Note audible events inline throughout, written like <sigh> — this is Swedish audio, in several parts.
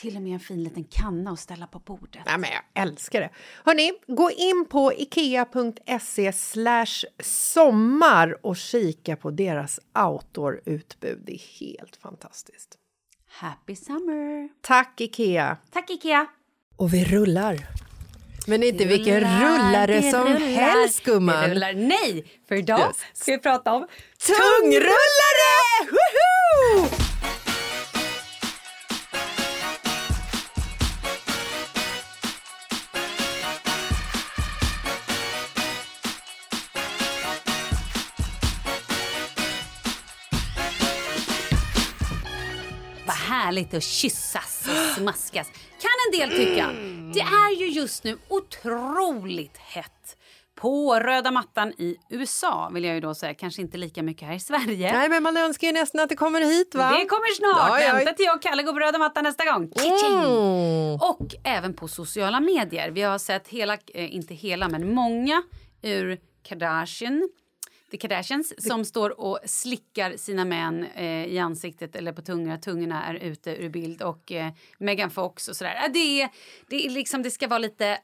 Till och med en fin liten kanna att ställa på bordet. Ja, men jag älskar det. Hörni, gå in på ikea.se sommar och kika på deras outdoor-utbud. Det är helt fantastiskt. Happy summer! Tack, Ikea! Tack Ikea! Och vi rullar. Men inte vilken rullare som rullar, helst, gumman. rullar. Nej, för idag ska vi prata om Tungrullare! Woho! Härligt att kyssas och smaskas. Kan en del tycka. Det är ju just nu otroligt hett. På röda mattan i USA vill jag ju då säga. Kanske inte lika mycket här i Sverige. Nej, men man önskar ju nästan att det kommer hit, va? Det kommer snart. Ja, ja. Vänta till jag och Kalle går på röda mattan nästa gång. Mm. Och även på sociala medier. Vi har sett hela, eh, inte hela, men många ur Kardashian The Kardashians som står och slickar sina män eh, i ansiktet eller på tungorna. Tungorna är ute ur bild. Och eh, Megan Fox och sådär. Ja, det, det, är liksom, det ska vara lite...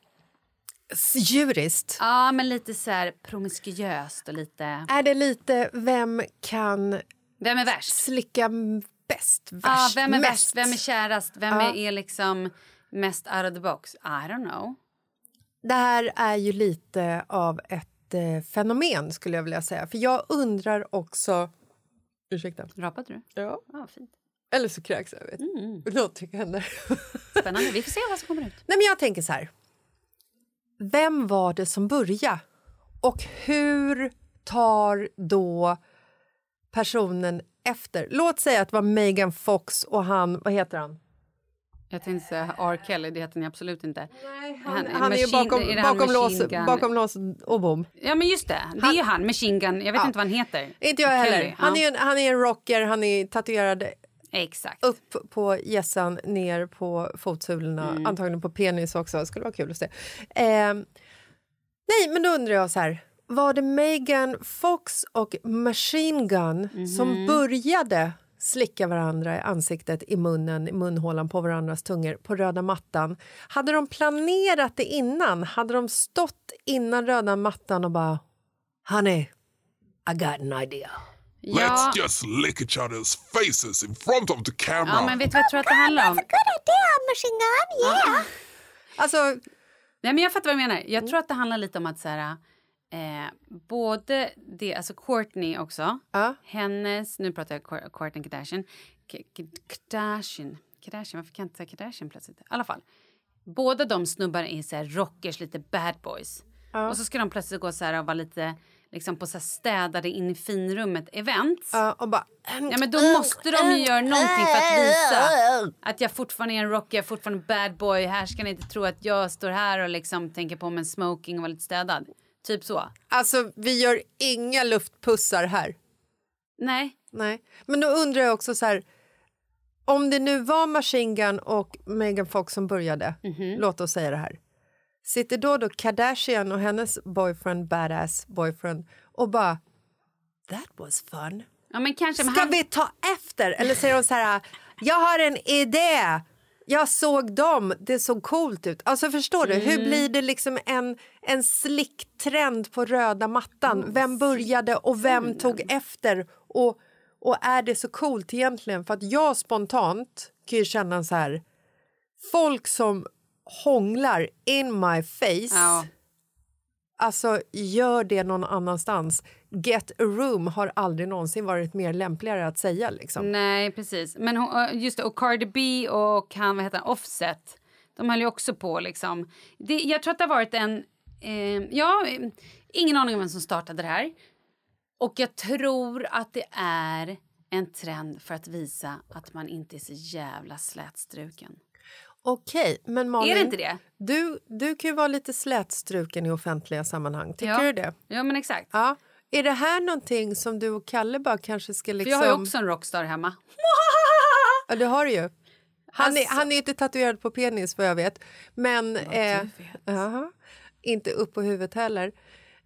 Djuriskt. Ja, men lite så här promiskuöst och lite... Är det lite vem kan Vem är värst? slicka bäst, Ja, värst, vem är mest? värst? Vem är kärast? Vem Ja. är, är liksom mest out of the box? I don't know. Det här är ju lite av ett eh, fenomen, skulle jag vilja säga. För jag undrar också... Ursäkta. Rapade du? Ja. Ja, fint. Eller så kräks jag. Vet. Mm. Någonting händer. Spännande. Vi får se vad som kommer ut. Nej, men jag tänker så här. Vem var det som började? Och hur tar då personen efter. Låt säga att det var Megan Fox och han, vad heter han? Jag tänkte säga R. Kelly, det heter ni absolut inte. Nej, Han- han, han är ju bakom, är han bakom, lås, bakom lås och bom. Ja, men just det. Det är ju han, Machine Gun. Jag vet inte vad han heter. Inte jag Kelly, heller. Han, ja. är en, han är en rocker, han är tatuerad Exakt. upp på gässan, ner på fotsulorna, Mm. antagligen på penis också. Det skulle vara kul att se. Eh, nej, men då undrar jag så här. Var det Megan Fox och Machine Gun Mhm. som började slicka varandra i ansiktet, i munnen, i munhålan på varandras tungor på röda mattan? Hade de planerat det innan? Hade de stått innan röda mattan och bara Honey, I got an idea. Ja, Let's just lick each other's faces in front of the camera. ja, men vet du vad jag tror att det handlar om? Alltså, Nej, men jag fattar vad du menar. Jag tror att det handlar lite om att så här, eh, både det, alltså Courtney också, Ja. hennes, nu pratar jag Cour- Courtney Kardashian, K- Kardashian, Kardashian, varför kan jag inte säga Kardashian plötsligt? I alla fall. Båda de snubbarna är så här rockers, lite bad boys. Och så ska de plötsligt gå så här och vara lite liksom på så här städade in i finrummet events. ja, och bara... Ja, men då måste de ju göra någonting för att visa att jag fortfarande är en rocker, jag är fortfarande bad boy. Här ska ni inte tro att jag står här och liksom tänker på mig en smoking och var lite städad. Typ så. Alltså, vi gör inga luftpussar här. Nej. Nej. Men då undrar jag också så här... Om det nu var Machine Gun och Megan Fox som började, låt oss säga det här. Sitter då då Kardashian och hennes boyfriend, badass boyfriend och bara That was fun. Ja, men kanske. Ska han, vi ta efter? Eller säger de så här Jag har en idé. Jag såg dem, det såg coolt ut. Alltså förstår du, hur Mm. blir det liksom en, en slicktrend på röda mattan? Vem började och vem tog efter? Och, och är det så coolt egentligen? För att jag spontant kan ju känna så här folk som hånglar in my face Ja. Alltså, gör det någon annanstans. Get a room har aldrig någonsin varit mer lämpligare att säga. Liksom. Nej, precis. Men hon, eh, just det, och Cardi B och han, vad heter han, Offset. De höll ju också på liksom. Det, jag tror att det har varit en... Eh, ja, eh, ingen aning om vem som startade det här. Och jag tror att det är en trend för att visa att man inte är så jävla slätstruken. Okej, men Malin, Är det inte det? Du, du kan ju vara lite slätstruken i offentliga sammanhang. Tycker Ja. du det? Ja, men exakt. Ja. Är det här någonting som du och Kalle bara kanske ska För liksom... jag har ju också en rockstar hemma. Ja, det har du ju. Han, är, Alltså- han är inte tatuerad på penis vad jag vet. Men... eh, jaha. inte upp på huvudet heller.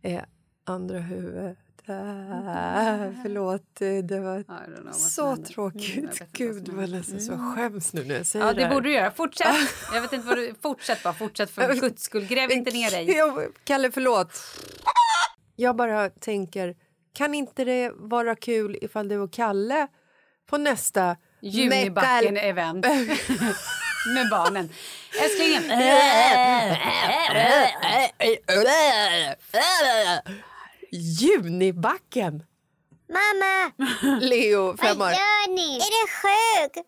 Eh, andra huvudet. Ah, förlåt, det var know vad så. Mm, tråkigt. vad Gud, det var händer. nästan så jag skäms nu när jag säger Ja, det det här. borde du göra. Fortsätt. Jag vet inte vad du... Fortsätt bara. Fortsätt för guds skull. Gräv inte ner dig. Kalle, förlåt. Jag bara tänker, kan inte det vara kul ifall du och Kalle på nästa Junibacken-event. <laughs> Med barnen. Älsklingen. <laughs> <laughs> Junibacken! Mamma, <laughs> Leo, fem vad år. gör ni? Är det sjuk?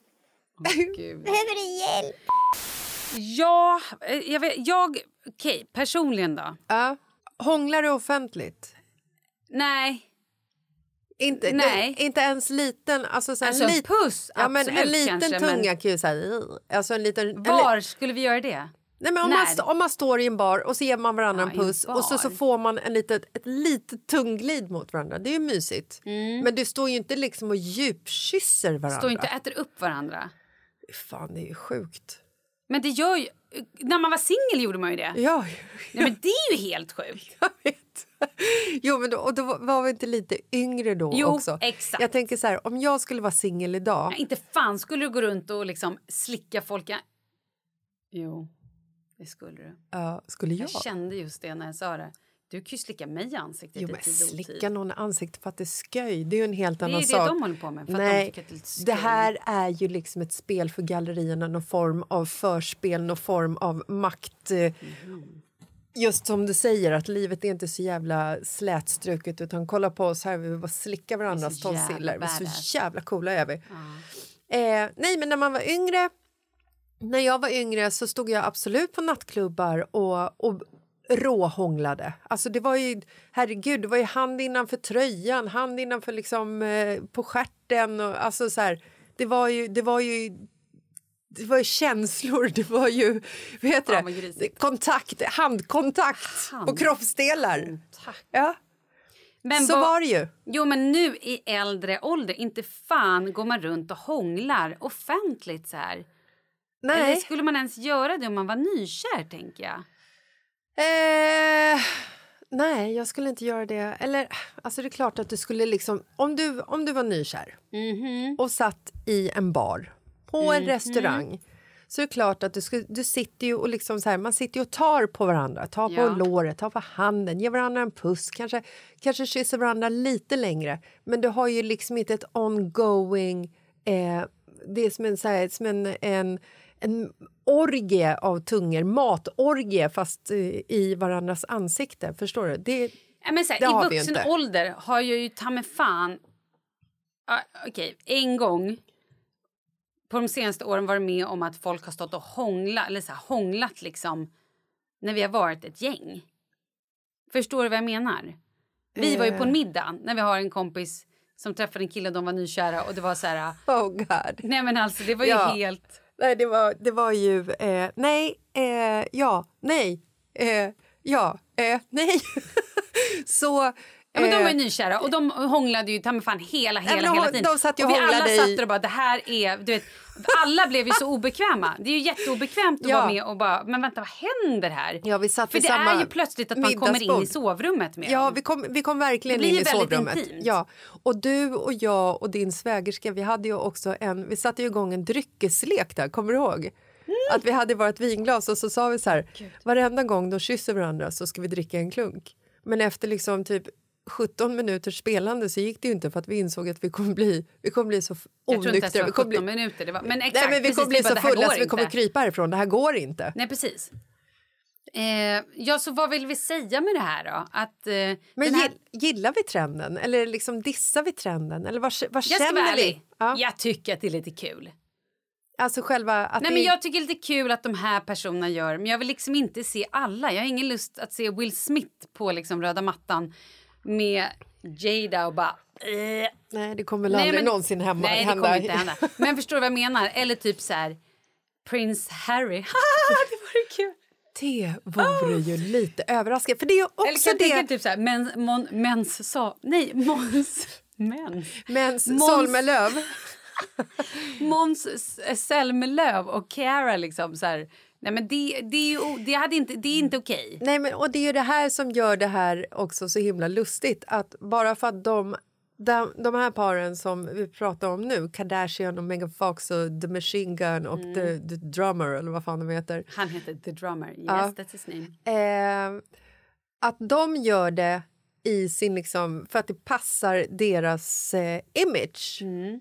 Gud. <laughs> Behöver du hjälp? Ja, eh, jag vet, jag... Okej, personligen då? Ja. Hånglar du offentligt? Nej. Inte, Nej. inte ens liten, alltså, så Alltså, lit- puss, ja, men En liten kanske, tunga men- kan ju säga... Alltså en liten, en li- Var skulle vi göra det? Nej, men om, När? man, om man står i en bar och så ger man varandra Ja, en puss och så, så får man en litet, ett litet tungglid mot varandra. Det är ju mysigt. Mm. Men du står ju inte liksom och djupkysser varandra. Stå inte och äter upp varandra. Fan, det är ju sjukt. Men det gör ju... När man var singel gjorde man ju det. Ja, Nej, men det är ju helt sjukt. <laughs> jag vet. Jo, men då, och då var vi inte lite yngre då Jo, också? exakt. Jag tänker så här, om jag skulle vara singel idag... Nej, inte fan skulle du gå runt och liksom slicka folk... Jo, det skulle du. ja, skulle jag? Jag kände just det när jag sa det. Du kan ju slicka mig i ansiktet Jo, i men tid slicka någon i ansiktet för att det är sköj, det är ju en helt Det är annan ju det sak. de håller på med, för att de Nej, tycker att det är det här är ju liksom ett spel för gallerierna, någon form av förspel, någon form av makt. eh, Mhm. Just som du säger, att livet är inte så jävla slätstruket utan kolla på oss här, vi bara slicka varandras tonsiller. Vi är så jävla coola är vi. Eh, nej, men när man var yngre när jag var yngre så stod jag absolut på nattklubbar och, och råhånglade. Alltså det var ju, herregud, det var ju hand innanför tröjan, hand innanför liksom eh, på stjärten och alltså så här, det var ju, det var ju det var ju känslor, det var ju vad heter det? kontakt, handkontakt på Hand- kroppsdelar. Tack. Ja, Men så var det ju. Jo, men nu i äldre ålder, inte fan går man runt och hånglar offentligt så här. Eller Nej. skulle man ens göra det om man var nykär, tänker jag? Eh, nej, jag skulle inte göra det. Eller, alltså det är klart att du skulle liksom... Om du, om du var nykär Mhm. och satt i en bar på en restaurang så är det klart att du, skulle, du sitter ju och liksom så här, man sitter och tar på varandra. Tar på Ja. låret, tar på handen, ger varandra en puss, kanske, kanske kysser varandra lite längre. Men du har ju liksom inte ett ongoing... Eh, det är som en, så här, som en, en, en orgie av tungor, matorgie fast eh, i varandras ansikte. Förstår du? Det, Ja, men så här, har I vuxen inte. ålder har jag ju ta mig fan... Ah, Okej, en gång på de senaste åren varit med om att folk har stått och hånglat, eller så här, hånglat liksom när vi har varit ett gäng. Förstår du vad jag menar? Vi var ju på en Eh. middag när vi har en kompis som träffade en kille och de var nykära och det var så här... oh God. Nej men alltså det var ju Ja. helt... Nej, det var, det var ju... Eh, nej, eh, ja, nej, eh, ja, eh, nej. <laughs> så... Ja, men de eh, var ju nykära och de hånglade ju ta fan hela, hela, men de- hela tiden. de satt och och vi alla satt i- där och bara det här är, du vet, alla blev ju så obekväma. Det är ju jätteobekvämt att Ja. vara med och bara, men vänta vad händer här? Ja, vi satt För det är ju plötsligt att man kommer in i sovrummet med Ja, vi kom, vi kom verkligen in i sovrummet. intimt. Ja. Och du och jag och din svägerska, vi hade ju också en, vi satte ju igång en dryckeslek där, kommer du ihåg? Mm. Att vi hade vårt vinglas och så sa vi så här, varenda gång de kysser varandra så ska vi dricka en klunk. Men efter liksom typ 17 minuters spelande så gick det ju inte för att vi insåg att vi kommer bli, vi kommer bli så onyktra. Vi kommer 17 bli, minuter. Det var, men exakt, nej, men vi precis, kommer bli så fulla så vi kommer krypa härifrån. Det här går inte. Nej, precis. Eh, ja, så vad vill vi säga med det här då? Att, eh, Men här, gill- gillar vi trenden eller liksom dissar vi trenden? Eller vad, vad jag ska känner vi? ärlig. Ja. Jag tycker att det är lite kul. Alltså själva att Nej, det- men jag tycker det är lite kul att de här personerna gör men jag vill liksom inte se alla. Jag har ingen lust att se Will Smith på liksom röda mattan med Jada och bara... Eh. Nej, det kommer väl aldrig någonsin hemma, Nej, det hända. kommer inte hända. Men förstår du vad jag menar? Eller typ så här... Prins Harry. <laughs> det vore kul. Det vore ju lite överraskande. För det är ju Eller också kan jag tänka det... typ så här... Mens, mon, mens sa... Nej, Måns... Mens. Mens Måns- Solmelöv. <laughs> Måns S- Zelmerlöw och Cara liksom så här... Nej, men det, det, är, ju, det, hade inte, det är inte okej. Nej, men, och det är ju det här som gör det här också så himla lustigt. Att bara för att de, de, de här paren som vi pratar om nu, Kardashian och Megan Fox och The Machine Gun och Mm. the, the Drummer eller vad fan de heter. Han heter The Drummer. Yes, Ja. that's his name. Eh, att de gör det i sin liksom, för att det passar deras eh, image Mm.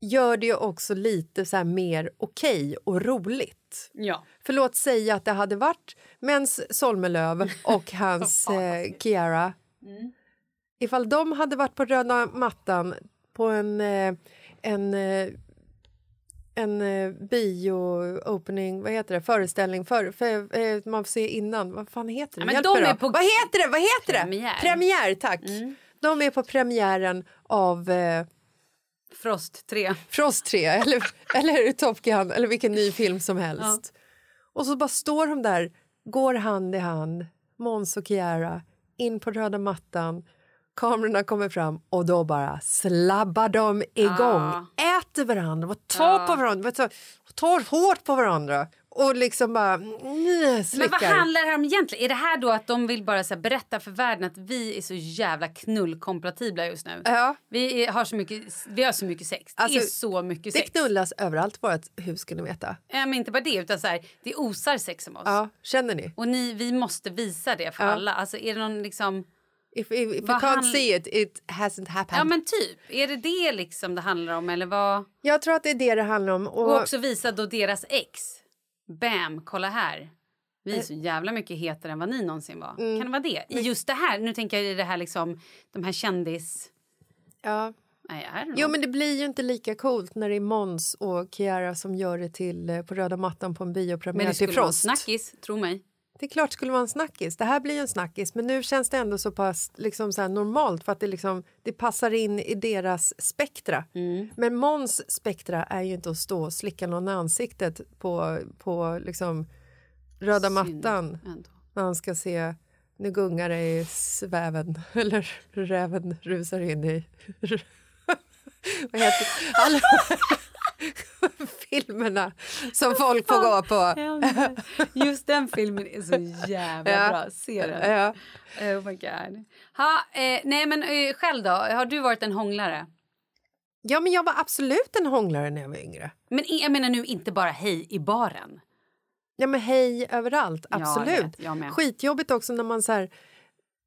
Gör det ju också lite så mer okej och roligt. Ja. För låt säga att det hade varit Mens Solmelöv och <laughs> hans eh, Kiara. Mm. Ifall de hade varit på röda mattan på en, eh, en, eh, en eh, bio-opening, vad heter det, föreställning, för, för, eh, man får se innan, vad fan heter det? Ja, men de är då. på- Vad heter det? Vad heter Premiär. det? Premiär, tack. Mm. De är på premiären av eh, Frost 3. Frost 3 eller, eller Top Gun eller vilken ny film som helst. Och så bara står de där, går hand i hand, Måns och Kiara, in på röda mattan. Kamerorna kommer fram och då bara slabbar de igång. Äter varandra, och tar på varandra, tar hårt på varandra och liksom bara mm, Men vad handlar det här om egentligen? Är det här då att de vill bara så berätta för världen att vi är så jävla knullkompatibla just nu? Ja. Vi, är, har så mycket, vi har så mycket sex. Alltså, det är så mycket Det sex. knullas överallt i vårt hus ska ni veta. Ja, men inte bara det, utan så här, det osar sex om oss. Ja, känner ni? Och ni, vi måste visa det för Ja. alla. Alltså är det någon liksom... If, if, if you can't han- see it, it hasn't happened. Ja men typ. Är det det liksom det handlar om eller vad? Jag tror att det är det det handlar om. Och, Och också visa då deras ex. Bam, kolla här. Vi Eh. är så jävla mycket hetare än vad ni någonsin var. Mm. Kan det vara det? I just det här, nu tänker jag i det här liksom, de här kändis... ja. Nej. Jo, men det blir ju inte lika coolt när det är Måns och Kiara som gör det till eh, på röda mattan på en Men biopremiär det till skulle vara en Frost. snackis, tro mig. Det är klart det skulle vara en snackis. Det här blir ju en snackis, men nu känns det ändå så pass liksom så normalt för att det, liksom, det passar in i deras spektra. Mm. Men Måns spektra är ju inte att stå och slicka någon i ansiktet på, på liksom röda mattan Ändå. när han ska se nu gungar det i sväven, <laughs> eller räven rusar in i... <laughs> Vad heter alla <laughs> filmerna som folk får gå på? Just den filmen är så jävla Ja. bra. Se den. Ja. Oh my god. Ha, eh, nej men eh, själv då? Har du varit en hånglare? ja, men jag var absolut en hånglare när jag var yngre. Men jag menar nu inte bara hej i baren. Ja, men hej överallt, Ja, jag absolut. vet, jag. Skitjobbigt också när man så här,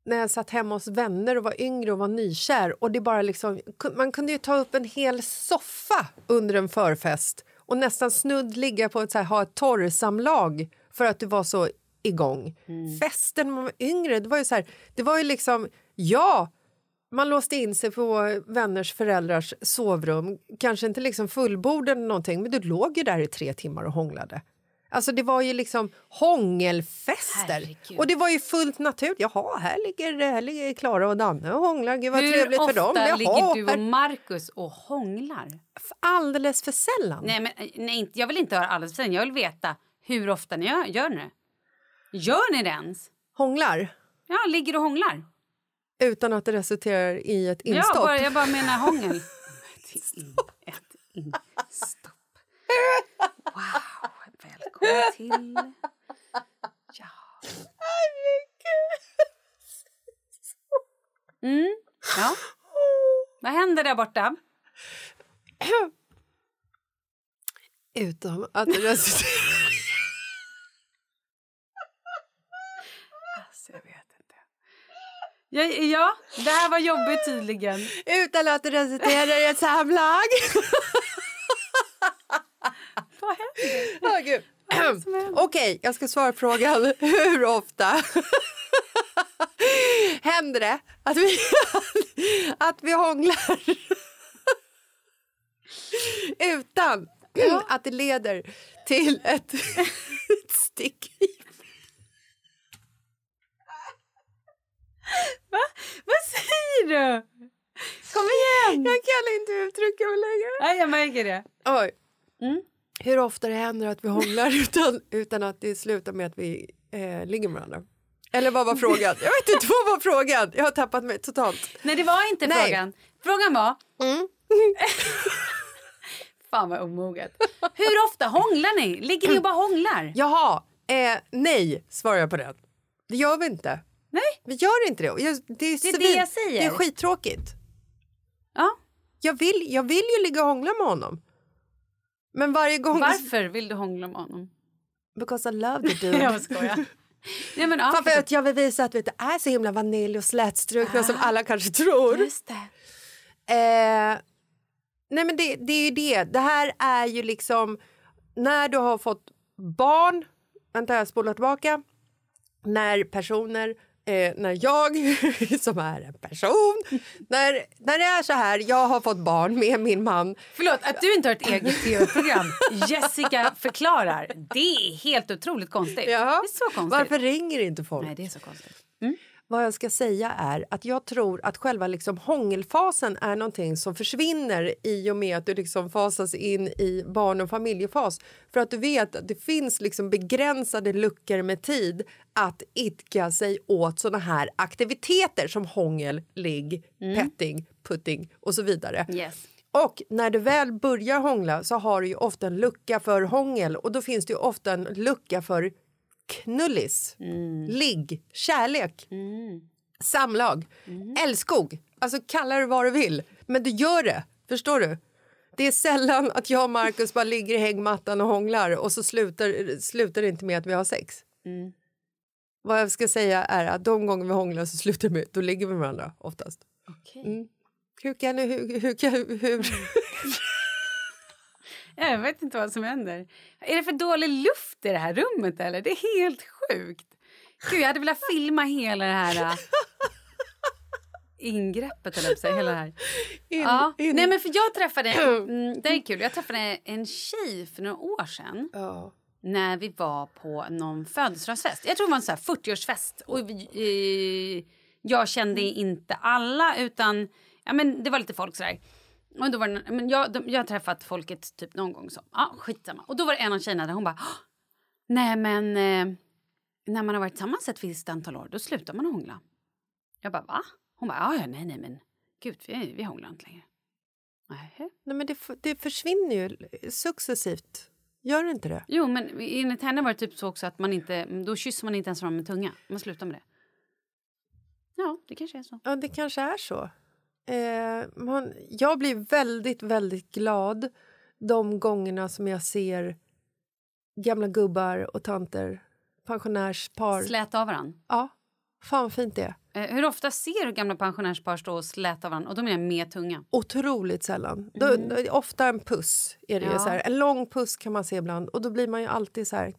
när jag satt hemma hos vänner och var yngre och var nykär och det bara liksom, man kunde ju ta upp en hel soffa under en förfest och nästan snudd ligga på ett så här, ha ett torrsamlag för att du var så igång. Mm. Festen när man var yngre, det var ju så här, det var ju liksom, ja, man låste in sig på vänners föräldrars sovrum, kanske inte liksom fullbord eller någonting, men du låg ju där i tre timmar och hånglade. Alltså det var ju liksom hångelfester. Herregud. Och det var ju fullt naturligt. Jaha, här ligger, här ligger Klara och Danne och hånglar. Gud vad Hur trevligt ofta för dem. Jaha, ligger du och Markus och hånglar? Alldeles för sällan. Nej, men, eh, nej, jag vill inte höra alldeles för sent. Jag vill veta hur ofta ni gör, gör det. Gör ni det ens? Hånglar Ja, ligger och hånglar. utan att det resulterar i ett instopp. Ja, bara, jag bara menar hångel. <laughs> <laughs> Ett instopp. <laughs> Wow, välkommen till... Ja. Mm, ja. Vad händer där borta? Utan att resulterar... Alltså, jag vet inte. Ja, ja, det här var jobbigt tydligen. utan att resulterar i ett samlag. Vad händer? Åh, gud. Okej, jag ska svara på frågan. <laughs> Hur ofta <laughs> händer det att vi, <laughs> att vi hånglar utan att det leder till ett, ett stick? Va? Vad säger du? Kom igen! Jag kan inte uttrycka mig längre. Nej, jag märker det. Oj. Mm. Hur ofta det händer att vi hånglar <laughs> utan, utan att det slutar med att vi eh, ligger med varandra? Eller vad var frågan? Jag vet inte vad var frågan. Jag har tappat mig totalt. Nej, det var inte Nej. frågan. Frågan var... Mm. <laughs> Fan vad omoget. Hur ofta hånglar ni? Ligger ni och bara hånglar? Jaha, eh, nej svarar jag på den. Det gör vi inte. Nej. Vi gör inte det. Jag, det, är Det är det jag säger. Det är skittråkigt. Ja. Jag vill, jag vill ju ligga och hångla med honom. Men varje gång... Varför vill du hångla med honom? Because I love the <laughs> dude. Jag skojar. Nej, men, ja, För att jag vill visa att vi inte är så himla vanilj och slätstrukna som alla kanske tror. Just det. Eh, nej men det, det är ju det. Det här är ju liksom när du har fått barn. Vänta, jag spolar tillbaka. När personer, eh, när jag <laughs> som är en person, när, när det är så här, jag har fått barn med min man. Förlåt, att du inte har ett eget tv-program. Jessica förklarar. Det är helt otroligt konstigt. Ja. Det är så konstigt. Varför ringer inte folk? Nej, det är så konstigt. Vad jag ska säga är att jag tror att själva liksom hångelfasen är någonting som försvinner i och med att du liksom fasas in i barn och familjefas. För att du vet att det finns liksom begränsade luckor med tid att idka sig åt såna här aktiviteter som hångel, ligg, petting, putting och så vidare. Yes. Och när du väl börjar hångla så har du ju ofta en lucka för hångel och då finns det ju ofta en lucka för knullis, ligg, kärlek, samlag, älskog. Alltså kalla det vad du vill, men du gör det. Förstår du? Det är sällan att jag och Markus bara ligger i hängmattan och hånglar och så slutar, slutar det inte med att vi har sex. Vad jag ska säga är att de gånger vi hånglar så slutar med då ligger vi med varandra oftast. Okej. Hur kan du... Hur, hur, kan- hur, <laughs> Jag vet inte vad som händer. Är det för dålig luft i det här rummet? eller? Det är helt sjukt. Gud, jag hade velat filma hela det här äh, ingreppet. Eller så, hela det här. in, Ja. in. Nej, men för jag träffade... Mm, det är kul. Jag träffade en tjej för några år sedan. Ja. när vi var på någon födelsedagsfest. Jag tror det var en så här 40-årsfest. Och vi, eh, jag kände inte alla, utan ja, men det var lite folk sådär. Och då var det, men jag, de, jag har träffat folket typ någon gång. Så, ja, skitsamma. Och då var det en av tjejerna där hon bara... "Åh, Nej, men eh, när man har varit tillsammans ett visst antal år, då slutar man hångla. Jag bara, va? Hon bara, ja, nej, nej, men gud, vi, vi hånglar inte längre. Nej. Nej, men det, det försvinner ju successivt. Gör det inte det? Jo, men enligt henne var det typ så också att man inte, då kysser man inte ens varandra med tunga. Man slutar med det. Ja, det kanske är så. Ja, det kanske är så. Eh, man, jag blir väldigt, väldigt glad de gångerna som jag ser gamla gubbar och tanter, pensionärspar. Släta av varandra. ja, fan vad fint det är. Eh, hur ofta ser du gamla pensionärspar stå och släta av varandra? Och då menar jag med tunga. Otroligt sällan. Då, då, ofta en puss. är det Ja. så här. En lång puss kan man se ibland. Och då blir man ju alltid så här...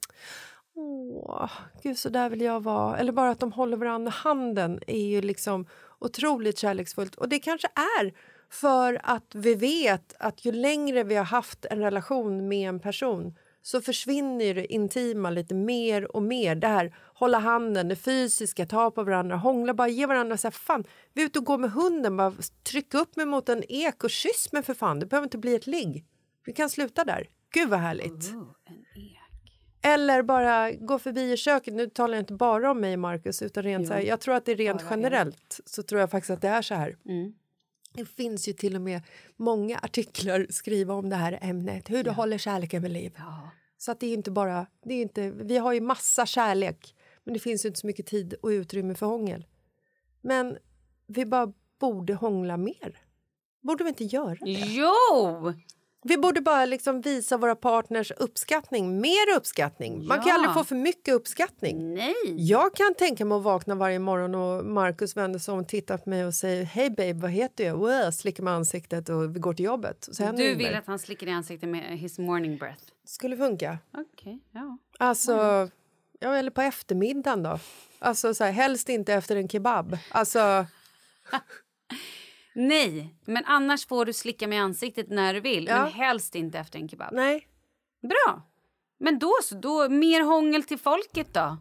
Åh, gud, så där vill jag vara. Eller bara att de håller varandra i handen är ju liksom otroligt kärleksfullt. Och det kanske är för att vi vet att ju längre vi har haft en relation med en person så försvinner det intima lite mer och mer. Det här hålla handen, det fysiska, ta på varandra, hångla, bara ge varandra så här, fan, vi är ute och går med hunden, bara tryck upp mig mot en ek och kyss mig för fan, det behöver inte bli ett ligg. Vi kan sluta där. Gud vad härligt. Eller bara gå förbi i köket. Nu talar jag inte bara om mig, Marcus, utan rent så här, jag tror att det är rent generellt så tror jag faktiskt att det är så här. Det finns ju till och med många artiklar skriva om det här ämnet, hur du håller kärleken vid liv. Så att det är inte bara, det är inte, vi har ju massa kärlek, men det finns ju inte så mycket tid och utrymme för hångel. Men vi bara borde hångla mer. Borde vi inte göra det? Jo! Vi borde bara liksom visa våra partners uppskattning, mer uppskattning. Man kan Ja. aldrig få för mycket uppskattning. Nej. Jag kan tänka mig att vakna varje morgon och Markus vänder sig om och tittar på mig och säger Hej babe, vad heter jag? Wow, slickar med ansiktet och vi går till jobbet. Du vill att han slickar i ansiktet med his morning breath. Skulle funka. Okej, ja. Alltså, ja, eller på eftermiddagen då. Alltså så här, helst inte efter en kebab. Alltså, <laughs> Nej, men annars får du slicka mig i ansiktet när du vill. Ja. Men helst inte efter en kebab. nej. Bra. Men då så, då mer hångel till folket då.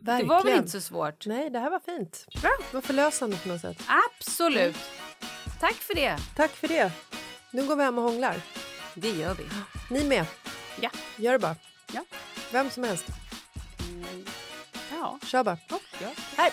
Verkligen. Det var väl inte så svårt? Nej, det här var fint. Bra. Det var förlösande på något sätt. Absolut. Tack för det. Tack för det. Nu går vi hem och hånglar. Det gör vi. Ni med. Ja. Gör det bara. Ja. Vem som helst. Ja. Kör bara. ja. Hej!